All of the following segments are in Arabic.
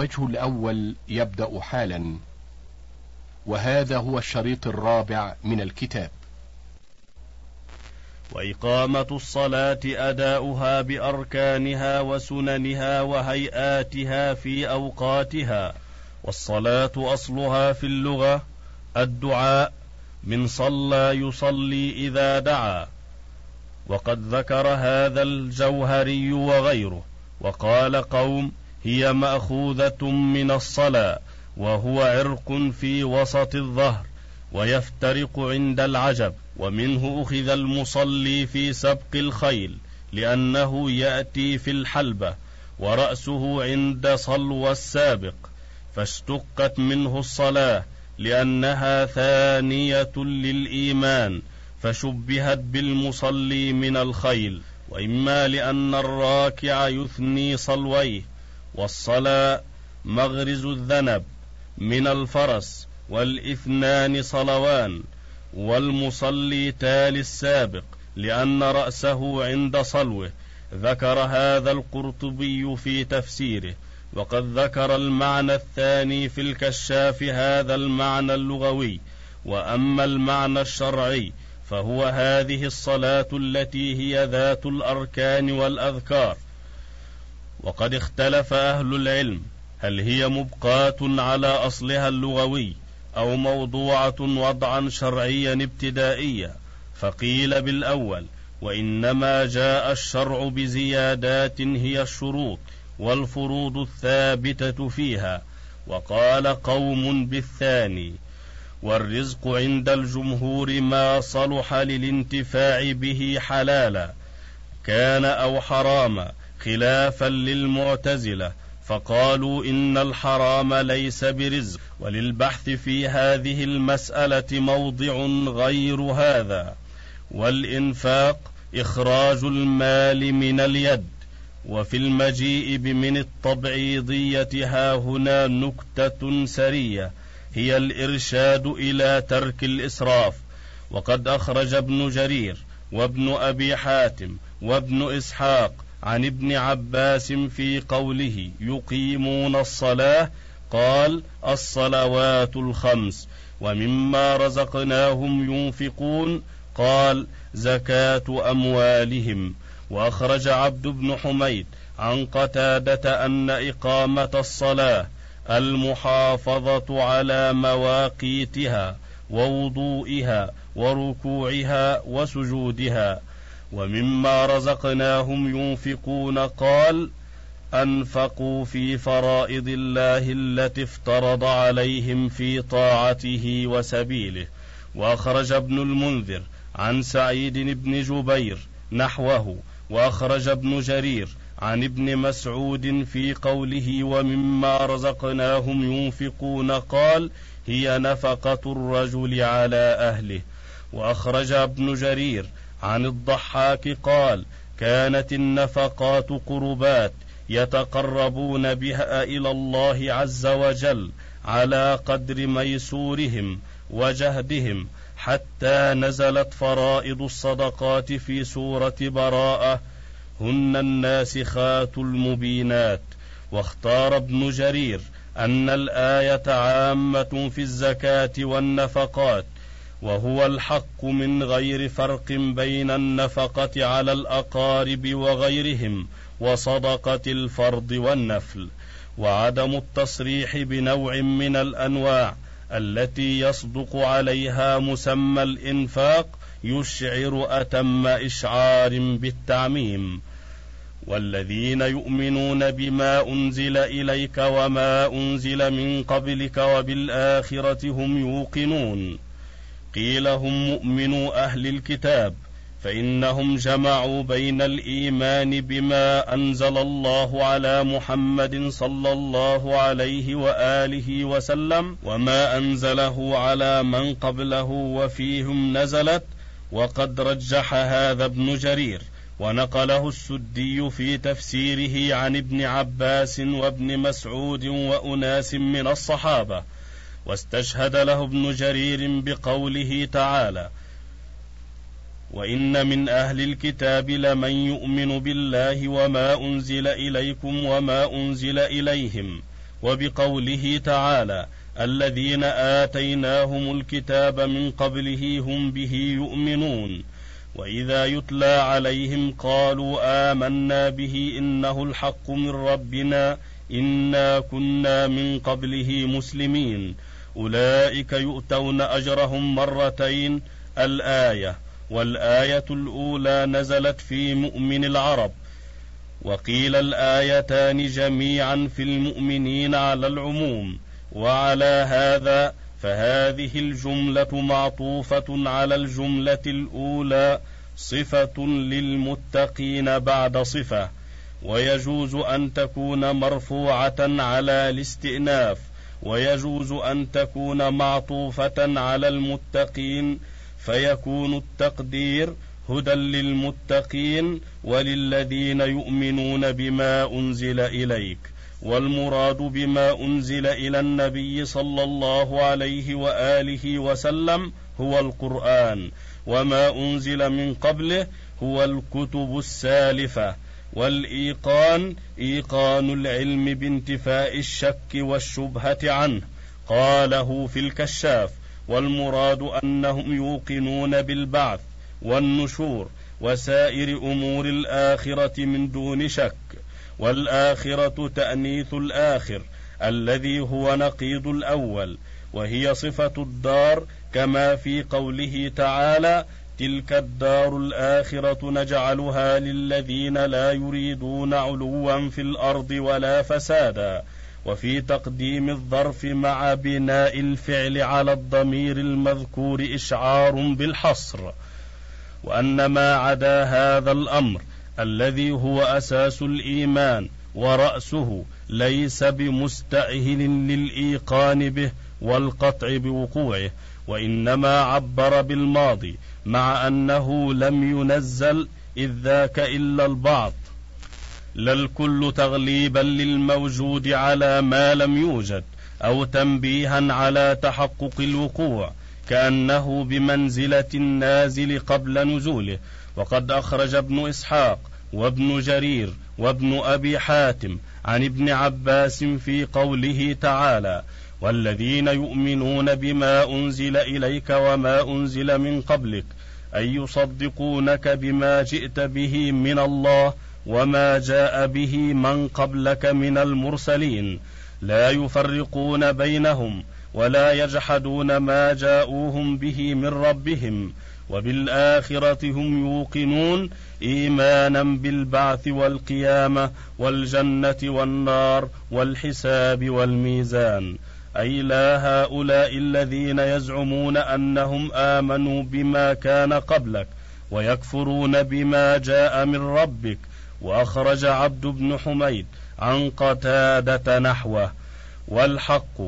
الوجه الأول يبدأ حالا وهذا هو الشريط الرابع من الكتاب. وإقامة الصلاة أداؤها بأركانها وسننها وهيئاتها في أوقاتها والصلاة أصلها في اللغة الدعاء من صلى يصلي إذا دعا. وقد ذكر هذا الجوهري وغيره وقال قوم هي مأخوذة من الصلاة وهو عرق في وسط الظهر ويفترق عند العجب ومنه أخذ المصلي في سبق الخيل لأنه يأتي في الحلبة ورأسه عند صلو السابق فاشتقت منه الصلاة لأنها ثانية للإيمان فشبهت بالمصلي من الخيل وإما لأن الراكع يثني صلويه والصلاة مغرز الذنب من الفرس والإثنان صلوان والمصلي تالي السابق لأن رأسه عند صلوه ذكر هذا القرطبي في تفسيره وقد ذكر المعنى الثاني في الكشاف هذا المعنى اللغوي وأما المعنى الشرعي فهو هذه الصلاة التي هي ذات الأركان والأذكار وقد اختلف أهل العلم هل هي مبقاة على أصلها اللغوي أو موضوعة وضعا شرعيا ابتدائيا فقيل بالأول وإنما جاء الشرع بزيادات هي الشروط والفروض الثابتة فيها وقال قوم بالثاني والرزق عند الجمهور ما صلح للانتفاع به حلالا كان أو حراما خلافا للمعتزلة فقالوا إن الحرام ليس برزق وللبحث في هذه المسألة موضع غير هذا والإنفاق إخراج المال من اليد وفي المجيء بمن التبعيضية ها هنا نكتة سرية هي الإرشاد إلى ترك الإسراف وقد أخرج ابن جرير وابن أبي حاتم وابن إسحاق عن ابن عباس في قوله يقيمون الصلاة قال الصلوات الخمس. ومما رزقناهم ينفقون قال زكاة أموالهم. وأخرج عبد بن حميد عن قتادة أن إقامة الصلاة المحافظة على مواقيتها ووضوئها وركوعها وسجودها. ومما رزقناهم ينفقون قال أنفقوا في فرائض الله التي افترض عليهم في طاعته وسبيله. وأخرج ابن المنذر عن سعيد بن جبير نحوه. وأخرج ابن جرير عن ابن مسعود في قوله ومما رزقناهم ينفقون قال هي نفقة الرجل على أهله. وأخرج ابن جرير عن الضحاك قال كانت النفقات قربات يتقربون بها إلى الله عز وجل على قدر ميسورهم وجهدهم حتى نزلت فرائض الصدقات في سورة براءة هن الناسخات المبينات. واختار ابن جرير أن الآية عامة في الزكاة والنفقات وهو الحق من غير فرق بين النفقة على الأقارب وغيرهم وصدقة الفرض والنفل وعدم التصريح بنوع من الأنواع التي يصدق عليها مسمى الإنفاق يشعر أتم إشعار بالتعميم والذين يؤمنون بما أنزل إليك وما أنزل من قبلك وبالآخرة هم يوقنون قيل هم مؤمنو أهل الكتاب فإنهم جمعوا بين الإيمان بما أنزل الله على محمد صلى الله عليه وآله وسلم وما أنزله على من قبله وفيهم نزلت وقد رجح هذا ابن جرير ونقله السدي في تفسيره عن ابن عباس وابن مسعود وأناس من الصحابة. واستشهد له ابن جرير بقوله تعالى وإن من أهل الكتاب لمن يؤمن بالله وما أنزل إليكم وما أنزل اليهم وبقوله تعالى الذين آتيناهم الكتاب من قبله هم به يؤمنون وإذا يتلى عليهم قالوا آمنا به إنه الحق من ربنا إنا كنا من قبله مسلمين أولئك يؤتون أجرهم مرتين الآية والآية الأولى نزلت في مؤمن العرب وقيل الآيتان جميعا في المؤمنين على العموم وعلى هذا فهذه الجملة معطوفة على الجملة الأولى صفة للمتقين بعد صفة ويجوز أن تكون مرفوعة على الاستئناف ويجوز أن تكون معطوفة على المتقين فيكون التقدير هدى للمتقين وللذين يؤمنون بما أنزل إليك. والمراد بما أنزل إلى النبي صلى الله عليه وآله وسلم هو القرآن وما أنزل من قبله هو الكتب السالفة. والإيقان إيقان العلم بانتفاء الشك والشبهة عنه. قاله في الكشاف والمراد أنهم يوقنون بالبعث والنشور وسائر أمور الآخرة من دون شك. والآخرة تأنيث الآخر الذي هو نقيض الأول وهي صفة الدار كما في قوله تعالى تلك الدار الآخرة نجعلها للذين لا يريدون علوا في الأرض ولا فسادا وفي تقديم الظرف مع بناء الفعل على الضمير المذكور إشعار بالحصر. وأن ما عدا هذا الأمر الذي هو أساس الإيمان ورأسه ليس بمستأهل للإيقان به والقطع بوقوعه وإنما عبر بالماضي مع أنه لم ينزل إذ ذاك إلا البعض. لا الكل تغليبا للموجود على ما لم يوجد أو تنبيها على تحقق الوقوع كأنه بمنزلة النازل قبل نزوله. وقد أخرج ابن إسحاق وابن جرير وابن أبي حاتم عن ابن عباس في قوله تعالى والذين يؤمنون بما أنزل إليك وما أنزل من قبلك اي يصدقونك بما جئت به من الله وما جاء به من قبلك من المرسلين. لا يفرقون بينهم ولا يجحدون ما جاءوهم به من ربهم وبالآخرة هم يوقنون إيمانا بالبعث والقيامة والجنة والنار والحساب والميزان. أي لا هؤلاء الذين يزعمون أنهم آمنوا بما كان قبلك ويكفرون بما جاء من ربك. وأخرج عبد بن حميد عن قتادة نحوه. والحق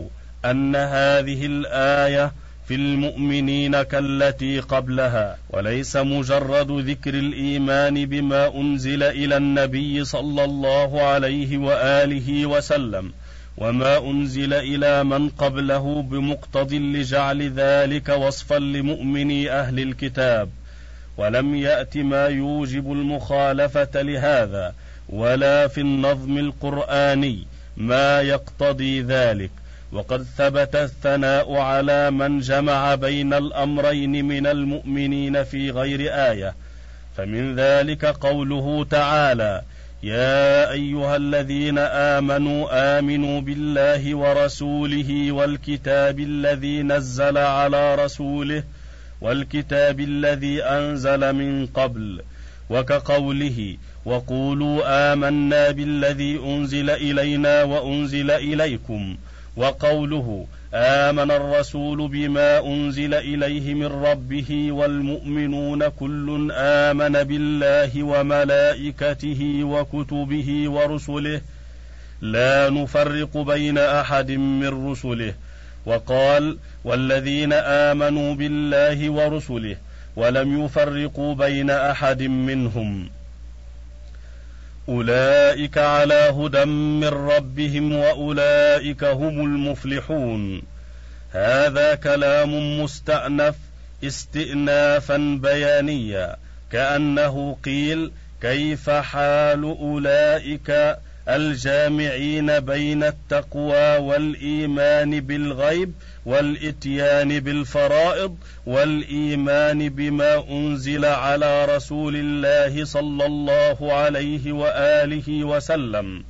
أن هذه الآية في المؤمنين كالتي قبلها وليس مجرد ذكر الإيمان بما أنزل إلى النبي صلى الله عليه وآله وسلم. وما أنزل إلى من قبله بمقتض لجعل ذلك وصفا لمؤمني أهل الكتاب ولم يأت ما يوجب المخالفة لهذا ولا في النظم القرآني ما يقتضي ذلك. وقد ثبت الثناء على من جمع بين الأمرين من المؤمنين في غير آية. فمن ذلك قوله تعالى يا أيها الذين آمنوا آمنوا بالله ورسوله والكتاب الذي نزل على رسوله والكتاب الذي أنزل من قبل وكقوله وقولوا آمنا بالذي أنزل إلينا وأنزل إليكم وقوله آمن الرسول بما أنزل إليه من ربه والمؤمنون كل آمن بالله وملائكته وكتبه ورسله. لا نفرق بين أحد من رسله. وقال والذين آمنوا بالله ورسله ولم يفرقوا بين أحد منهم. أولئك على هدى من ربهم وأولئك هم المفلحون. هذا كلام مستأنف استئنافا بيانيا كأنه قيل كيف حال أولئك الجامعين بين التقوى والإيمان بالغيب؟ والإتيان بالفرائض والإيمان بما أنزل على رسول الله صلى الله عليه وآله وسلم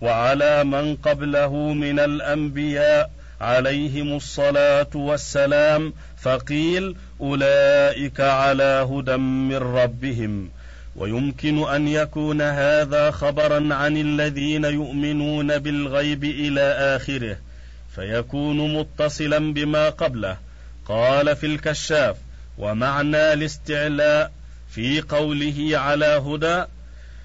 وعلى من قبله من الأنبياء عليهم الصلاة والسلام فقيل أولئك على هدى من ربهم ويمكن أن يكون هذا خبرا عن الذين يؤمنون بالغيب إلى آخره فيكون متصلا بما قبله. قال في الكشاف ومعنى الاستعلاء في قوله على هدى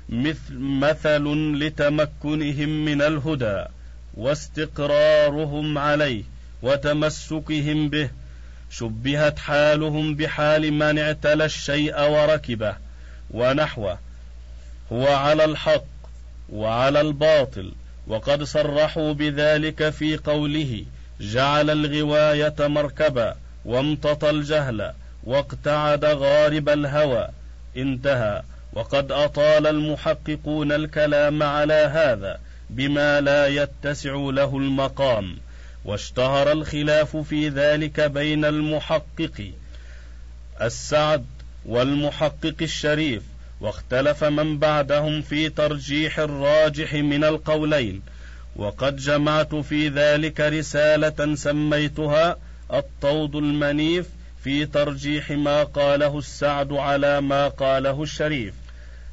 مثل مثل لتمكنهم من الهدى واستقرارهم عليه وتمسكهم به. شبهت حالهم بحال من اعتلى الشيء وركبه ونحوه. هو على الحق وعلى الباطل. وقد صرحوا بذلك في قوله جعل الغواية مركبا وامتطى الجهل واقتعد غارب الهوى. انتهى. وقد أطال المحققون الكلام على هذا بما لا يتسع له المقام. واشتهر الخلاف في ذلك بين المحقق السعد والمحقق الشريف واختلف من بعدهم في ترجيح الراجح من القولين. وقد جمعت في ذلك رسالة سميتها الطود المنيف في ترجيح ما قاله السعد على ما قاله الشريف.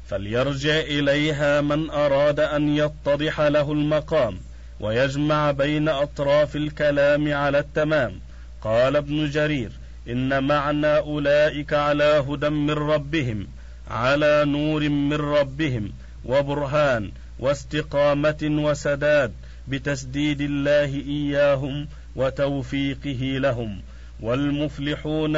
فليرجع إليها من أراد أن يتضح له المقام ويجمع بين أطراف الكلام على التمام. قال ابن جرير إن معنى أولئك على هدى من ربهم. على نور من ربهم وبرهان واستقامة وسداد بتسديد الله إياهم وتوفيقه لهم والمفلحون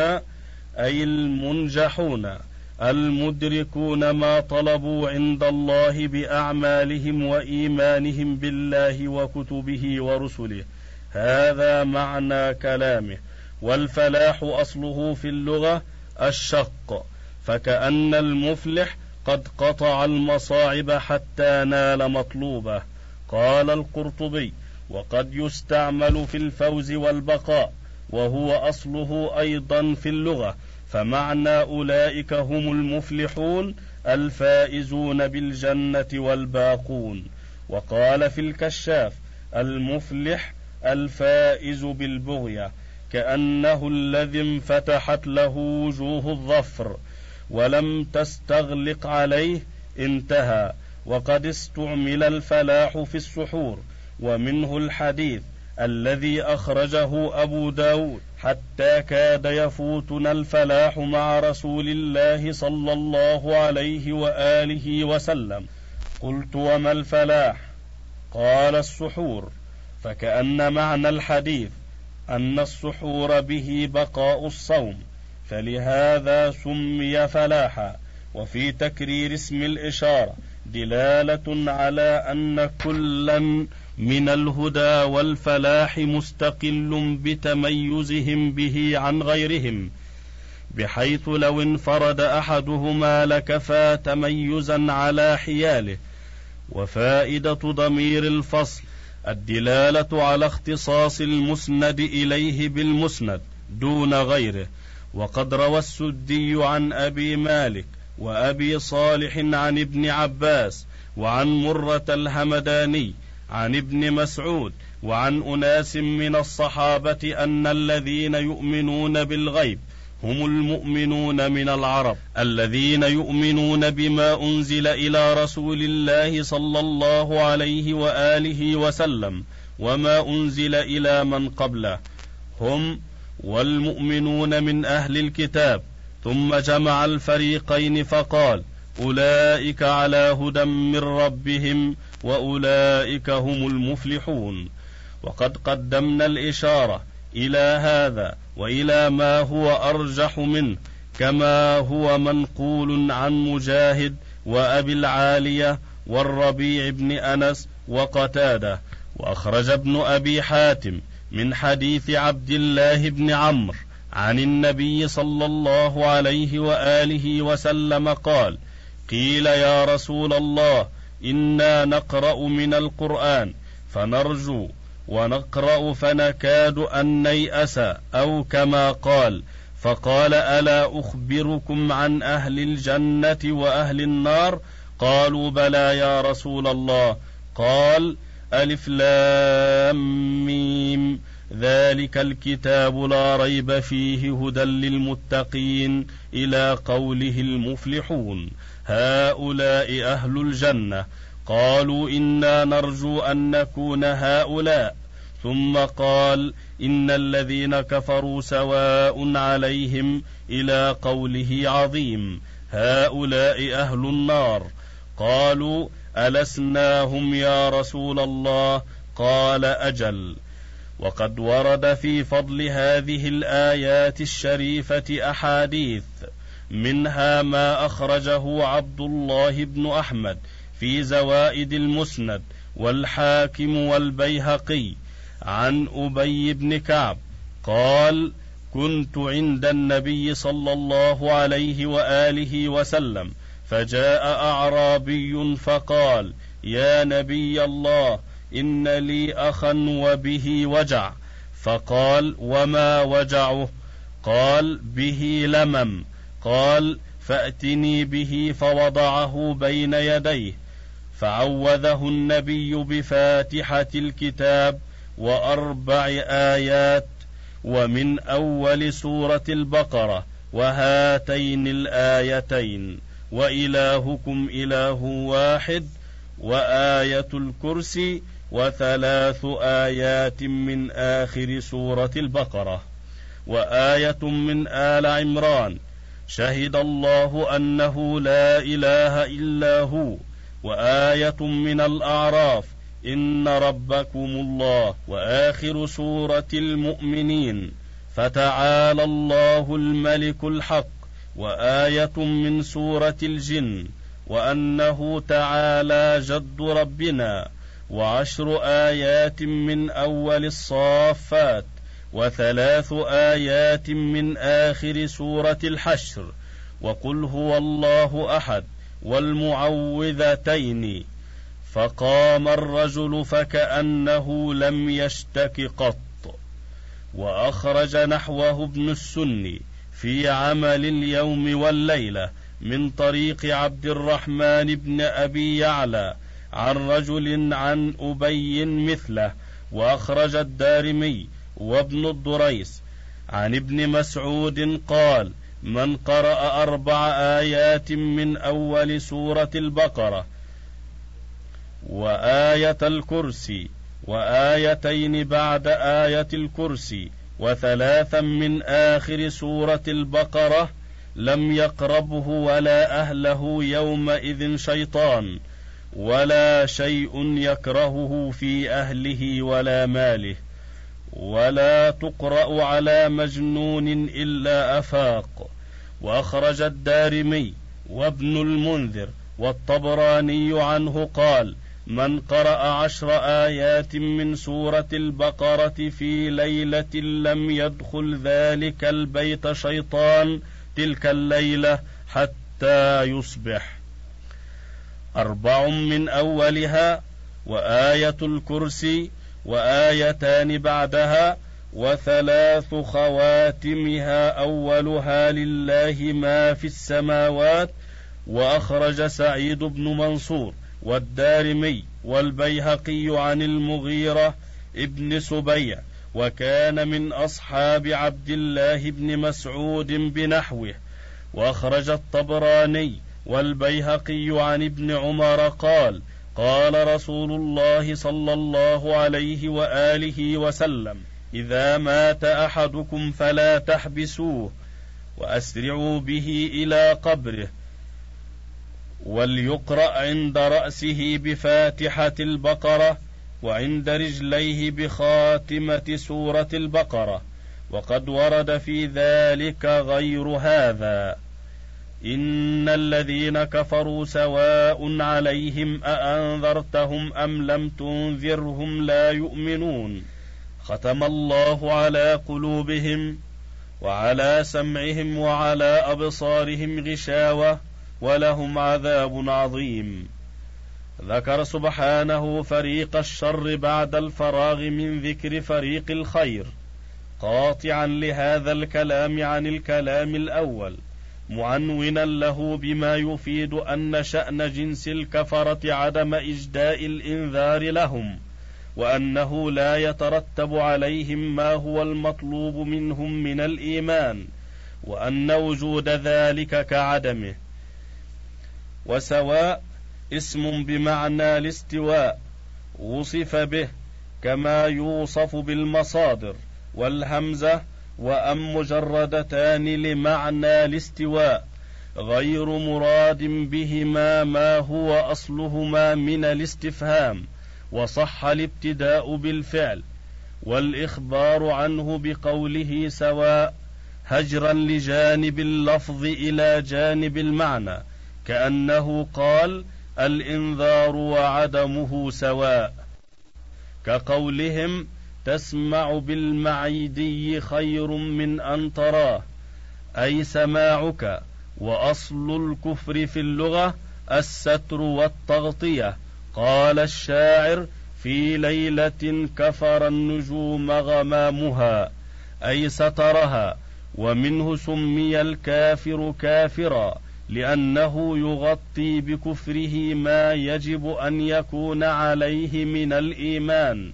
أي المنجحون المدركون ما طلبوا عند الله بأعمالهم وإيمانهم بالله وكتبه ورسله. هذا معنى كلامه. والفلاح أصله في اللغة الشق. فكأن المفلح قد قطع المصاعب حتى نال مطلوبه. قال القرطبي وقد يستعمل في الفوز والبقاء وهو أصله أيضا في اللغة. فمعنى أولئك هم المفلحون الفائزون بالجنة والباقون. وقال في الكشاف المفلح الفائز بالبغية كأنه الذي انفتحت له وجوه الظفر. ولم تستغلق عليه انتهى. وقد استعمل الفلاح في السحور ومنه الحديث الذي أخرجه أبو داود حتى كاد يفوتنا الفلاح مع رسول الله صلى الله عليه وآله وسلم. قلت وما الفلاح؟ قال السحور. فكأن معنى الحديث أن السحور به بقاء الصوم. فلهذا سمي فلاحا. وفي تكرير اسم الإشارة دلالة على أن كلا من الهدى والفلاح مستقل بتميزهم به عن غيرهم بحيث لو انفرد أحدهما لكفى تميزا على حياله. وفائدة ضمير الفصل الدلالة على اختصاص المسند إليه بالمسند دون غيره. وقد روى السدي عن أبي مالك وأبي صالح عن ابن عباس وعن مرة الهمداني عن ابن مسعود وعن أناس من الصحابة أن الذين يؤمنون بالغيب هم المؤمنون من العرب. الذين يؤمنون بما أنزل إلى رسول الله صلى الله عليه وآله وسلم وما أنزل إلى من قبله هم والمؤمنون من أهل الكتاب ثم جمع الفريقين فقال أولئك على هدى من ربهم وأولئك هم المفلحون. وقد قدمنا الإشارة إلى هذا وإلى ما هو أرجح منه كما هو منقول عن مجاهد وأبي العالية والربيع بن أنس وقتادة. وأخرج ابن أبي حاتم من حديث عبد الله بن عمرو عن النبي صلى الله عليه وآله وسلم قال قيل يا رسول الله إنا نقرأ من القرآن فنرجو ونقرأ فنكاد أن نيأس أو كما قال فقال ألا أخبركم عن أهل الجنة وأهل النار؟ قالوا بلى يا رسول الله. قال ألف لام ميم. ذلك الكتاب لا ريب فيه هدى للمتقين إلى قوله المفلحون. هؤلاء أهل الجنة. قالوا إنا نرجو أن نكون هؤلاء. ثم قال إن الذين كفروا سواء عليهم إلى قوله عظيم. هؤلاء أهل النار. قالوا ألسناهم يا رسول الله؟ قال أجل. وقد ورد في فضل هذه الآيات الشريفة أحاديث منها ما أخرجه عبد الله بن أحمد في زوائد المسند والحاكم والبيهقي عن أبي بن كعب. قال كنت عند النبي صلى الله عليه وآله وسلم فجاء أعرابي فقال يا نبي الله إن لي أخا وبه وجع. فقال وما وجعه؟ قال به لمم. قال فأتني به فوضعه بين يديه. فعوذه النبي بفاتحة الكتاب وأربع آيات ومن أول سورة البقرة وهاتين الآيتين. وإلهكم إله واحد وآية الكرسي وثلاث آيات من آخر سورة البقرة وآية من آل عمران شهد الله أنه لا إله إلا هو وآية من الأعراف إن ربكم الله وآخر سورة المؤمنين فتعالى الله الملك الحق وآية من سورة الجن وأنه تعالى جد ربنا وعشر آيات من أول الصافات وثلاث آيات من آخر سورة الحشر وقل هو الله أحد والمعوذتين. فقام الرجل فكأنه لم يشتك قط وأخرج نحوه ابن السني في عمل اليوم والليلة من طريق عبد الرحمن بن أبي يعلى عن رجل عن أبي مثله وأخرج الدارمي وابن الدريس. عن ابن مسعود قال من قرأ أربع آيات من أول سورة البقرة وآية الكرسي وآيتين بعد آية الكرسي وثلاثا من آخر سورة البقرة لم يقربه ولا أهله يومئذ شيطان ولا شيء يكرهه في أهله ولا ماله ولا تقرأ على مجنون إلا أفاق. وأخرج الدارمي وابن المنذر والطبراني عنه قال من قرأ عشر آيات من سورة البقرة في ليلة لم يدخل ذلك البيت شيطان تلك الليلة حتى يصبح. أربع من أولها وآية الكرسي وآيتان بعدها وثلاث خواتمها أولها لله ما في السماوات وأخرج سعيد بن منصور. والدارمي والبيهقي عن المغيرة ابن سبيع وكان من أصحاب عبد الله بن مسعود بنحوه. وأخرج الطبراني والبيهقي عن ابن عمر قال قال رسول الله صلى الله عليه وآله وسلم إذا مات أحدكم فلا تحبسوه وأسرعوا به إلى قبره. وليقرأ عند رأسه بفاتحة البقرة وعند رجليه بخاتمة سورة البقرة. وقد ورد في ذلك غير هذا. إن الذين كفروا سواء عليهم أأنذرتهم أم لم تنذرهم لا يؤمنون. ختم الله على قلوبهم وعلى سمعهم وعلى أبصارهم غشاوة ولهم عذاب عظيم. ذكر سبحانه فريق الشر بعد الفراغ من ذكر فريق الخير. قاطعا لهذا الكلام عن الكلام الأول معنونا له بما يفيد أن شأن جنس الكفرة عدم إجداء الإنذار لهم وأنه لا يترتب عليهم ما هو المطلوب منهم من الإيمان وأن وجود ذلك كعدمه. وسواء اسم بمعنى الاستواء وصف به كما يوصف بالمصادر والهمزة وأم مجردتان لمعنى الاستواء غير مراد بهما ما هو أصلهما من الاستفهام وصح الابتداء بالفعل والإخبار عنه بقوله سواء هجرا لجانب اللفظ إلى جانب المعنى كأنه قال الإنذار وعدمه سواء. كقولهم تسمع بالمعيدي خير من أن تراه. أي سماعك وأصل الكفر في اللغة الستر والتغطية. قال الشاعر في ليلة كفر النجوم غمامها. أي سترها. ومنه سمي الكافر كافرا. لأنه يغطي بكفره ما يجب أن يكون عليه من الإيمان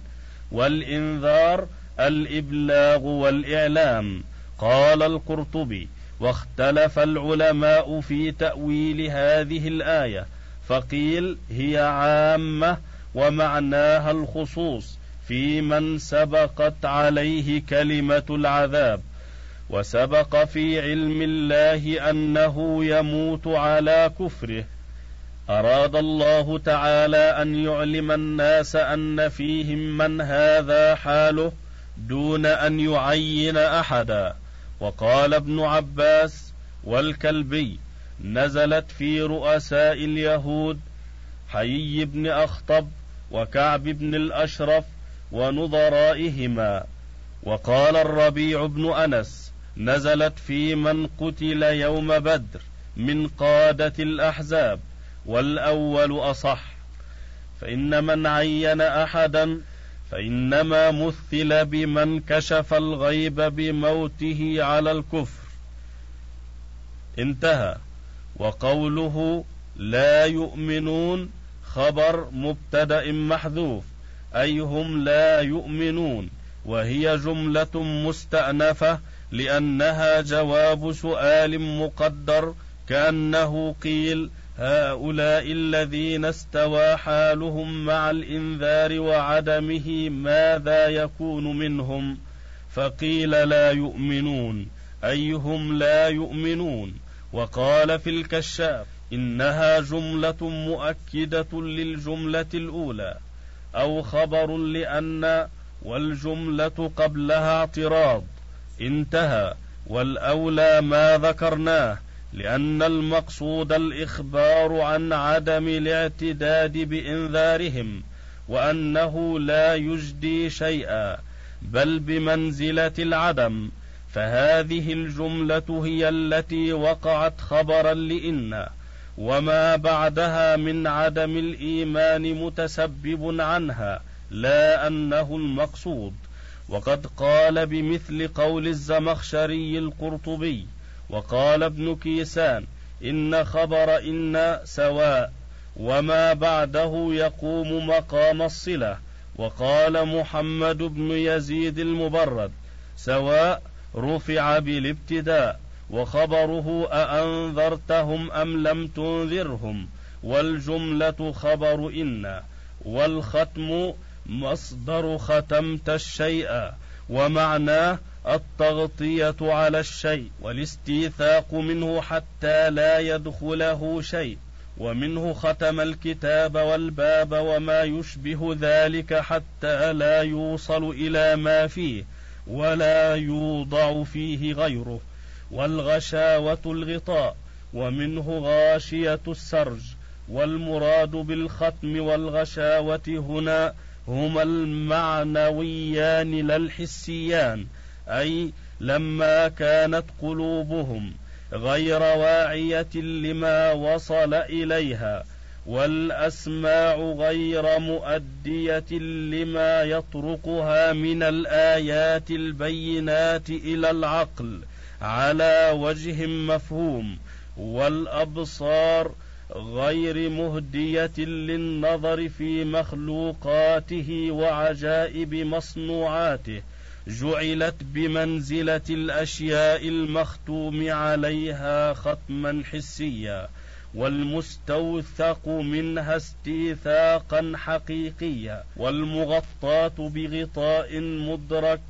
والإنذار الإبلاغ والإعلام. قال القرطبي واختلف العلماء في تأويل هذه الآية فقيل هي عامة ومعناها الخصوص في من سبقت عليه كلمة العذاب. وسبق في علم الله أنه يموت على كفره. أراد الله تعالى أن يعلم الناس أن فيهم من هذا حاله دون أن يعين أحدا. وقال ابن عباس والكلبي نزلت في رؤساء اليهود حيي بن أخطب وكعب بن الأشرف ونظرائهما. وقال الربيع بن أنس نزلت في من قتل يوم بدر من قادة الأحزاب والأول أصح. فإن من عين أحدا فإنما مثل بمن كشف الغيب بموته على الكفر. انتهى. وقوله لا يؤمنون خبر مبتدأ محذوف أي هم لا يؤمنون وهي جملة مستأنفة لأنها جواب سؤال مقدر كأنه قيل هؤلاء الذين استوى حالهم مع الإنذار وعدمه ماذا يكون منهم؟ فقيل لا يؤمنون. أيهم لا يؤمنون؟ وقال في الكشاف إنها جملة مؤكدة للجملة الأولى أو خبر لأن والجملة قبلها اعتراض. انتهى. والأولى ما ذكرناه لأن المقصود الإخبار عن عدم الاعتداد بإنذارهم وأنه لا يجدي شيئا بل بمنزلة العدم. فهذه الجملة هي التي وقعت خبرا لإن. وما بعدها من عدم الإيمان متسبب عنها لا أنه المقصود. وقد قال بمثل قول الزمخشري القرطبي وقال ابن كيسان إن خبر إن سواء وما بعده يقوم مقام الصلة. وقال محمد بن يزيد المبرد سواء رفع بالابتداء وخبره أأنذرتهم أم لم تنذرهم والجملة خبر إن والختم مصدر ختمت الشيء ومعناه التغطية على الشيء والاستيثاق منه حتى لا يدخله شيء ومنه ختم الكتاب والباب وما يشبه ذلك حتى لا يوصل إلى ما فيه ولا يوضع فيه غيره والغشاوة الغطاء ومنه غاشية السرج والمراد بالختم والغشاوة هنا هما المعنويان لا الحسيان أي لما كانت قلوبهم غير واعية لما وصل إليها والأسماع غير مؤدية لما يطرقها من الآيات البينات إلى العقل على وجه مفهوم والأبصار غير مهدية للنظر في مخلوقاته وعجائب مصنوعاته جعلت بمنزلة الأشياء المختوم عليها ختما حسيا والمستوثق منها استيثاقا حقيقيا والمغطاة بغطاء مدرك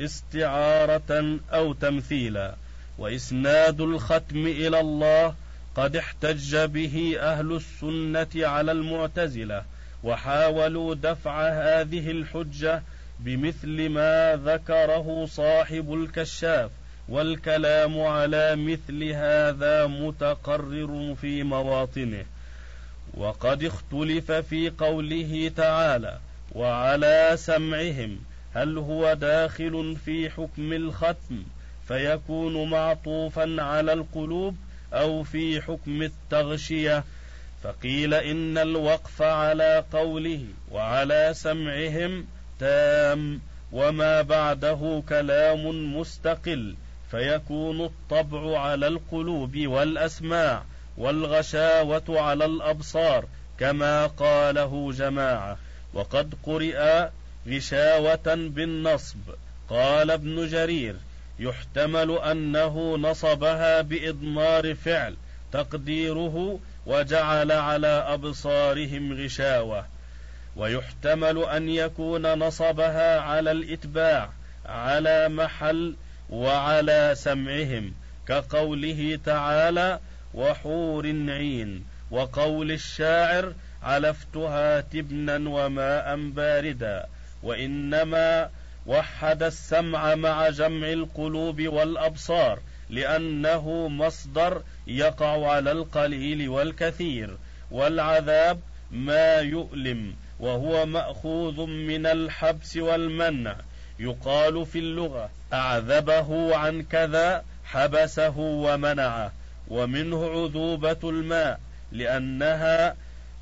استعارة أو تمثيلا وإسناد الختم إلى الله قد احتج به أهل السنة على المعتزلة وحاولوا دفع هذه الحجة بمثل ما ذكره صاحب الكشاف والكلام على مثل هذا متقرر في مواطنه. وقد اختلف في قوله تعالى وعلى سمعهم هل هو داخل في حكم الختم فيكون معطوفا على القلوب أو في حكم التغشية فقيل إن الوقف على قوله وعلى سمعهم تام وما بعده كلام مستقل فيكون الطبع على القلوب والأسماع والغشاوة على الأبصار كما قاله جماعة. وقد قرئ غشاوة بالنصب قال ابن جرير يحتمل أنه نصبها بإضمار فعل تقديره وجعل على أبصارهم غشاوة. ويحتمل أن يكون نصبها على الإتباع على محل وعلى سمعهم كقوله تعالى وحور عين وقول الشاعر علفتها تبنا وماء باردا وإنما وحد السمع مع جمع القلوب والأبصار لأنه مصدر يقع على القليل والكثير. والعذاب ما يؤلم وهو مأخوذ من الحبس والمنع. يقال في اللغة أعذبه عن كذا حبسه ومنعه. ومنه عذوبة الماء لأنها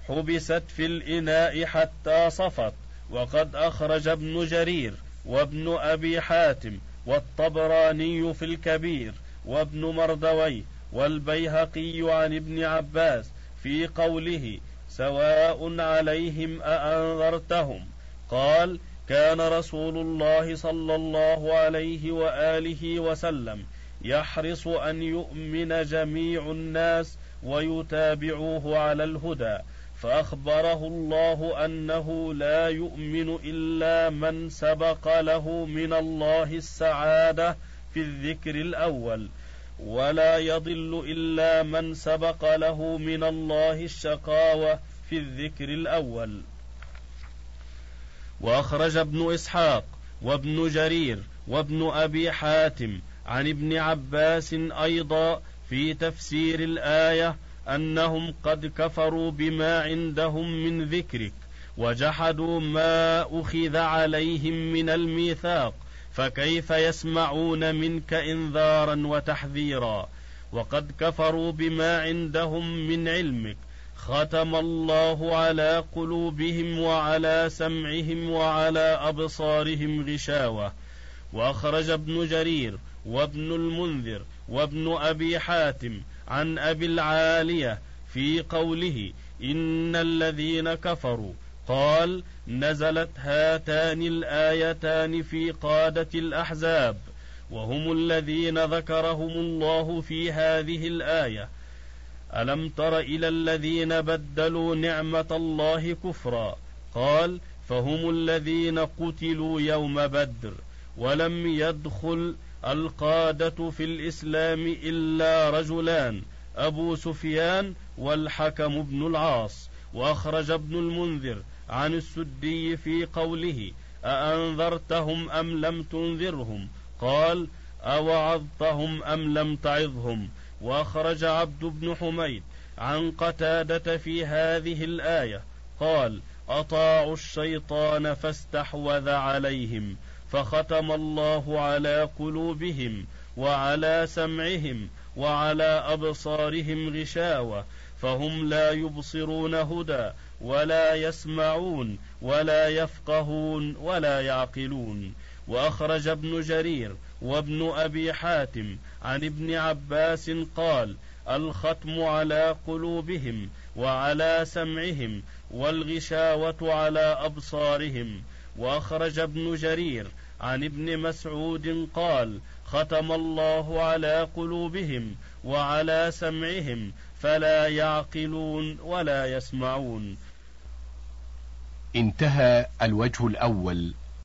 حبست في الإناء حتى صفت. وقد أخرج ابن جرير وابن أبي حاتم والطبراني في الكبير وابن مردوي والبيهقي عن ابن عباس في قوله سواء عليهم أأنذرتهم؟ قال كان رسول الله صلى الله عليه وآله وسلم يحرص أن يؤمن جميع الناس ويتابعوه على الهدى فأخبره الله أنه لا يؤمن إلا من سبق له من الله السعادة في الذكر الأول ولا يضل إلا من سبق له من الله الشقاوة في الذكر الأول. وأخرج ابن إسحاق وابن جرير وابن أبي حاتم عن ابن عباس أيضا في تفسير الآية أنهم قد كفروا بما عندهم من ذكرك وجحدوا ما أخذ عليهم من الميثاق فكيف يسمعون منك إنذارا وتحذيرا؟ وقد كفروا بما عندهم من علمك ختم الله على قلوبهم وعلى سمعهم وعلى أبصارهم غشاوة. وأخرج ابن جرير وابن المنذر وابن أبي حاتم عن أبي العالية في قوله إن الذين كفروا قال نزلت هاتان الآيتان في قادة الأحزاب وهم الذين ذكرهم الله في هذه الآية. ألم تر إلى الذين بدلوا نعمة الله كفرا؟ قال فهم الذين قتلوا يوم بدر ولم يدخل القادة في الإسلام إلا رجلان أبو سفيان والحكم بن العاص وأخرج ابن المنذر عن السدي في قوله أأنذرتهم أم لم تنذرهم؟ قال أوعظتهم أم لم تعظهم؟ وأخرج عبد بن حميد عن قتادة في هذه الآية قال أطاعوا الشيطان فاستحوذ عليهم. فختم الله على قلوبهم وعلى سمعهم وعلى أبصارهم غشاوة فهم لا يبصرون هدى ولا يسمعون ولا يفقهون ولا يعقلون. وأخرج ابن جرير وابن أبي حاتم عن ابن عباس قال الختم على قلوبهم وعلى سمعهم والغشاوة على أبصارهم. وأخرج ابن جرير عن ابن مسعود قال ختم الله على قلوبهم وعلى سمعهم فلا يعقلون ولا يسمعون. انتهى الوجه الأول.